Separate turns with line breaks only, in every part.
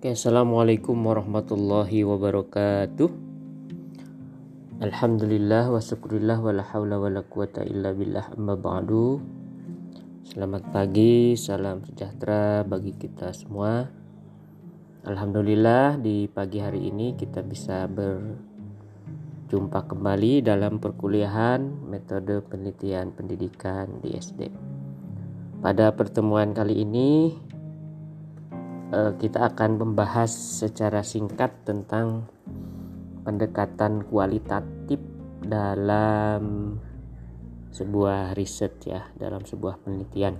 Oke, Assalamualaikum warahmatullahi wabarakatuh. Alhamdulillah wa syukurillah wa la hawla wa la quwata illa billah amma ba'du. Selamat pagi, salam sejahtera bagi kita semua. Alhamdulillah di pagi hari ini kita bisa berjumpa kembali dalam perkuliahan metode penelitian pendidikan di SD. Pada pertemuan kali ini kita akan membahas secara singkat tentang pendekatan kualitatif dalam sebuah riset ya dalam sebuah penelitian.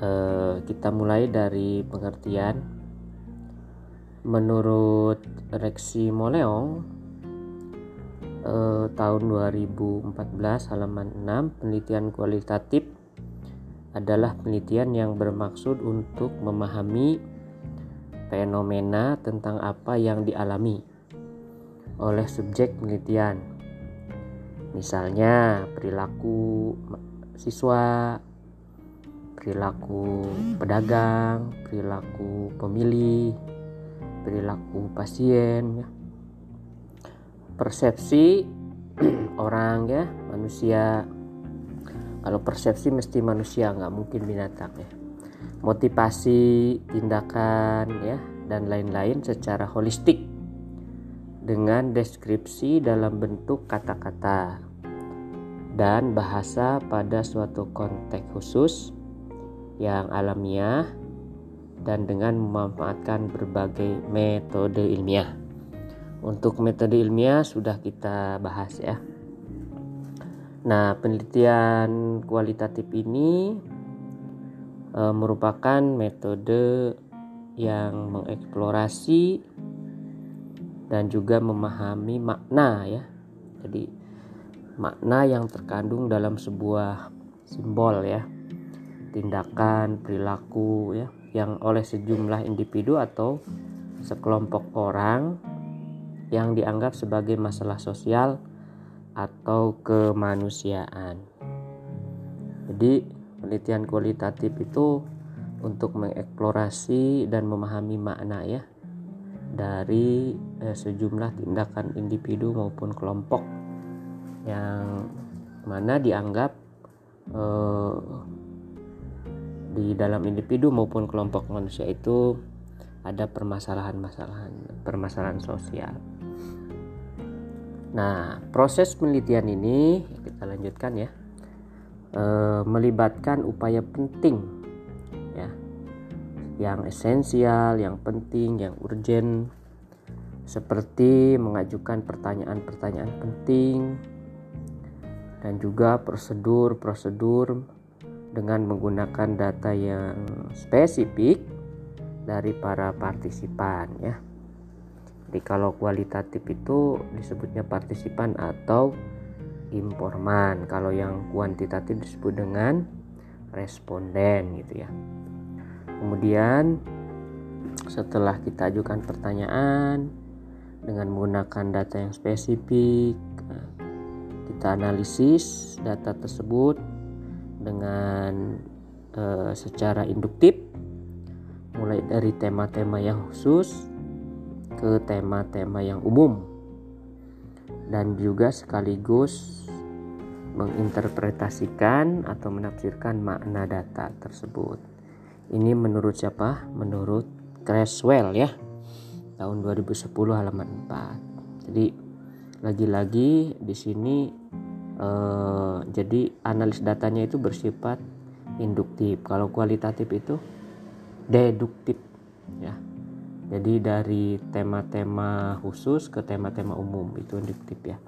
Uh, kita mulai dari pengertian. Menurut Rexi Moleong uh, tahun 2014 halaman 6 penelitian kualitatif adalah penelitian yang bermaksud untuk memahami fenomena tentang apa yang dialami oleh subjek penelitian. Misalnya perilaku siswa, perilaku pedagang, perilaku pemilih, perilaku pasien, ya. persepsi orang ya manusia kalau persepsi mesti manusia nggak mungkin binatang ya motivasi tindakan ya dan lain-lain secara holistik dengan deskripsi dalam bentuk kata-kata dan bahasa pada suatu konteks khusus yang alamiah dan dengan memanfaatkan berbagai metode ilmiah. Untuk metode ilmiah sudah kita bahas ya. Nah, penelitian kualitatif ini e, merupakan metode yang mengeksplorasi dan juga memahami makna ya. Jadi makna yang terkandung dalam sebuah simbol ya. Tindakan, perilaku ya yang oleh sejumlah individu atau sekelompok orang yang dianggap sebagai masalah sosial atau kemanusiaan. Jadi, penelitian kualitatif itu untuk mengeksplorasi dan memahami makna ya dari eh, sejumlah tindakan individu maupun kelompok yang mana dianggap eh, di dalam individu maupun kelompok manusia itu ada permasalahan-masalahan permasalahan sosial. Nah, proses penelitian ini kita lanjutkan ya, e, melibatkan upaya penting, ya, yang esensial, yang penting, yang urgent, seperti mengajukan pertanyaan-pertanyaan penting dan juga prosedur-prosedur dengan menggunakan data yang spesifik dari para partisipan, ya. Jadi kalau kualitatif itu disebutnya partisipan atau informan. Kalau yang kuantitatif disebut dengan responden gitu ya. Kemudian setelah kita ajukan pertanyaan dengan menggunakan data yang spesifik, kita analisis data tersebut dengan e, secara induktif mulai dari tema-tema yang khusus ke tema-tema yang umum dan juga sekaligus menginterpretasikan atau menafsirkan makna data tersebut. Ini menurut siapa? Menurut Creswell ya. Tahun 2010 halaman 4. Jadi lagi-lagi di sini eh, jadi analis datanya itu bersifat induktif. Kalau kualitatif itu deduktif ya jadi dari tema-tema khusus ke tema-tema umum itu induktif ya.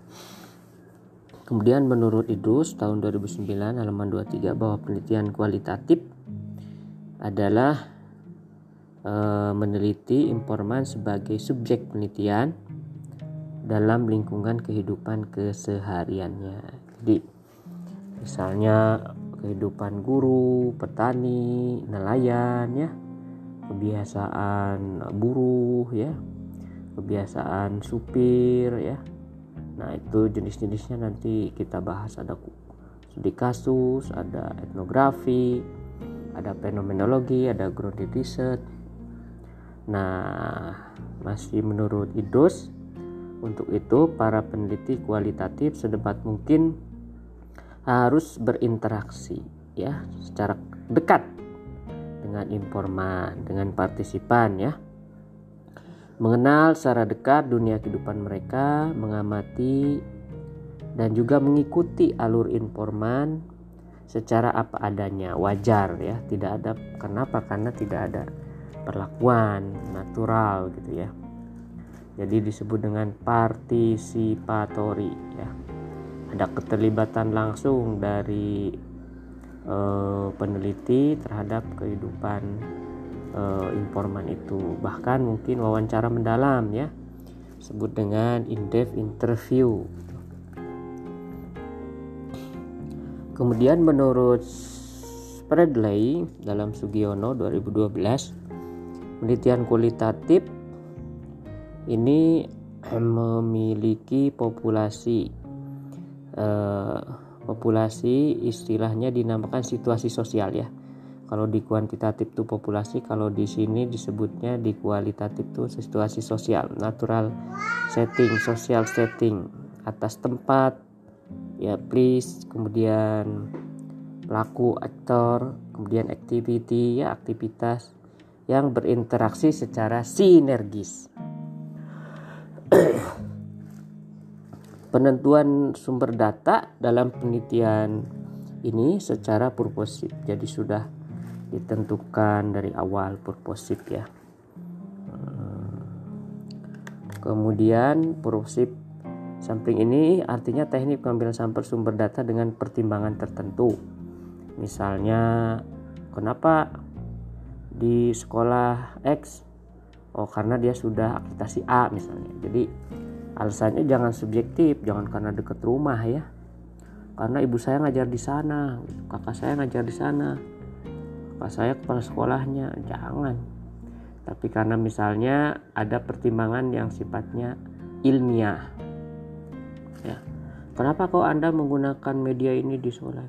Kemudian menurut Idrus tahun 2009 halaman 23 bahwa penelitian kualitatif adalah e, meneliti informan sebagai subjek penelitian dalam lingkungan kehidupan kesehariannya. Jadi misalnya kehidupan guru, petani, nelayan ya kebiasaan buruh ya. Kebiasaan supir ya. Nah itu jenis-jenisnya nanti kita bahas. Ada studi kasus ada etnografi ada fenomenologi ada grounded research. Nah, masih menurut IDOS, untuk itu para peneliti kualitatif sedepat mungkin harus berinteraksi ya secara dekat dengan informan, dengan partisipan ya. Mengenal secara dekat dunia kehidupan mereka, mengamati dan juga mengikuti alur informan secara apa adanya. Wajar ya. Tidak ada kenapa? Karena tidak ada perlakuan natural gitu ya. Jadi disebut dengan partisipatori ya. Ada keterlibatan langsung dari eh, peneliti terhadap kehidupan eh, informan itu. Bahkan mungkin wawancara mendalam ya sebut dengan in-depth interview. Kemudian menurut Spredley dalam Sugiono 2012 penelitian kualitatif ini memiliki populasi eh, populasi istilahnya dinamakan situasi sosial ya. Kalau di kuantitatif itu populasi, kalau di sini disebutnya di kualitatif itu situasi sosial, natural setting, social setting atas tempat, ya please kemudian pelaku aktor kemudian activity ya aktivitas yang berinteraksi secara sinergis penentuan sumber data dalam penelitian ini secara purposif jadi sudah ditentukan dari awal purposif ya hmm. kemudian purposif Sampling ini artinya teknik pengambilan sampel sumber data dengan pertimbangan tertentu. Misalnya, kenapa di sekolah X? Oh, karena dia sudah akreditasi A misalnya. Jadi, alasannya jangan subjektif, jangan karena dekat rumah ya. Karena ibu saya ngajar di sana, kakak saya ngajar di sana. Kakak saya kepala sekolahnya, jangan. Tapi karena misalnya ada pertimbangan yang sifatnya ilmiah ya kenapa kok anda menggunakan media ini di sekolah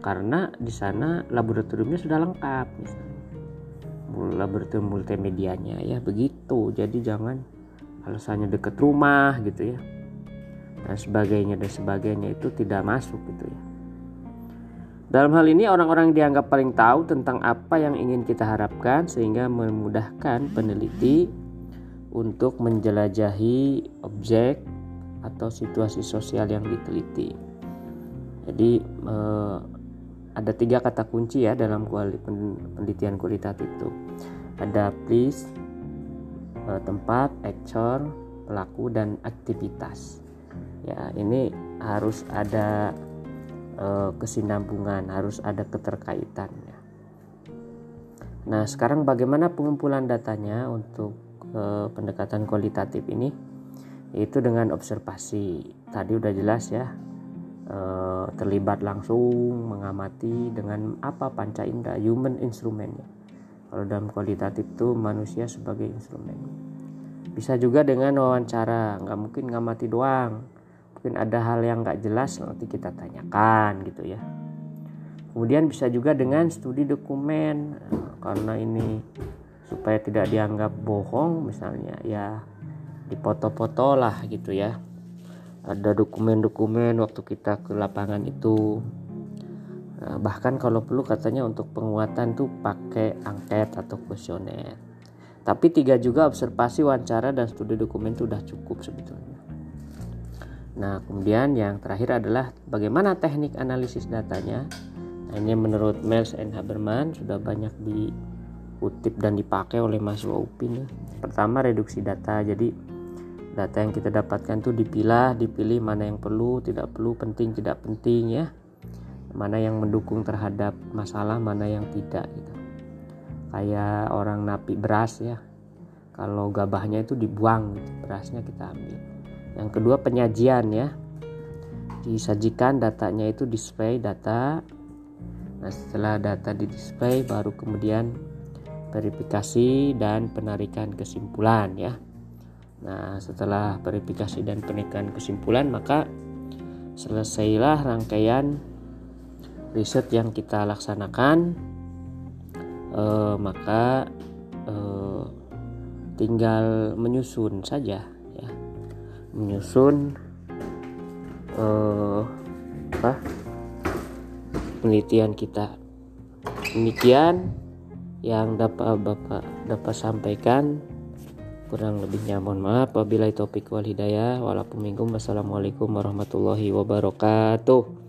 karena di sana laboratoriumnya sudah lengkap misalnya laboratorium multimedianya ya begitu jadi jangan alasannya dekat rumah gitu ya dan sebagainya dan sebagainya itu tidak masuk gitu ya dalam hal ini orang-orang dianggap paling tahu tentang apa yang ingin kita harapkan sehingga memudahkan peneliti untuk menjelajahi objek atau situasi sosial yang diteliti. Jadi eh, ada tiga kata kunci ya dalam penelitian kualitatif itu. Ada eh, tempat, actor, pelaku dan aktivitas. Ya ini harus ada eh, kesinambungan, harus ada keterkaitannya. Nah sekarang bagaimana pengumpulan datanya untuk eh, pendekatan kualitatif ini? itu dengan observasi tadi udah jelas ya terlibat langsung mengamati dengan apa panca indera human instrumentnya kalau dalam kualitatif itu manusia sebagai instrumen. Bisa juga dengan wawancara nggak mungkin ngamati doang. Mungkin ada hal yang nggak jelas nanti kita tanyakan gitu ya. Kemudian bisa juga dengan studi dokumen karena ini supaya tidak dianggap bohong misalnya ya dipoto-foto lah gitu ya. Ada dokumen-dokumen waktu kita ke lapangan itu bahkan kalau perlu katanya untuk penguatan tuh pakai angket atau kuesioner. Tapi tiga juga observasi wawancara dan studi dokumen itu udah cukup sebetulnya. Nah kemudian yang terakhir adalah bagaimana teknik analisis datanya? Nah, ini menurut Miles and Haberman sudah banyak dikutip dan dipakai oleh mahasiswa UPIN pertama reduksi data. Jadi data yang kita dapatkan tuh dipilah dipilih mana yang perlu tidak perlu penting tidak penting ya mana yang mendukung terhadap masalah mana yang tidak gitu. Kayak orang napi beras ya. Kalau gabahnya itu dibuang gitu, berasnya kita ambil. Yang kedua penyajian ya. Disajikan datanya itu display data. Nah setelah data di display baru kemudian verifikasi dan penarikan kesimpulan ya. Nah, setelah verifikasi dan penekanan kesimpulan, maka selesailah rangkaian riset yang kita laksanakan. E, maka e, tinggal menyusun saja ya. Menyusun eh, apa penelitian kita. Demikian yang dapat bapak dapat sampaikan. Kurang lebihnya mohon maaf. Wabillahi taufiq wal hidayah. Walaupun minggum wassalamualaikum warahmatullahi wabarakatuh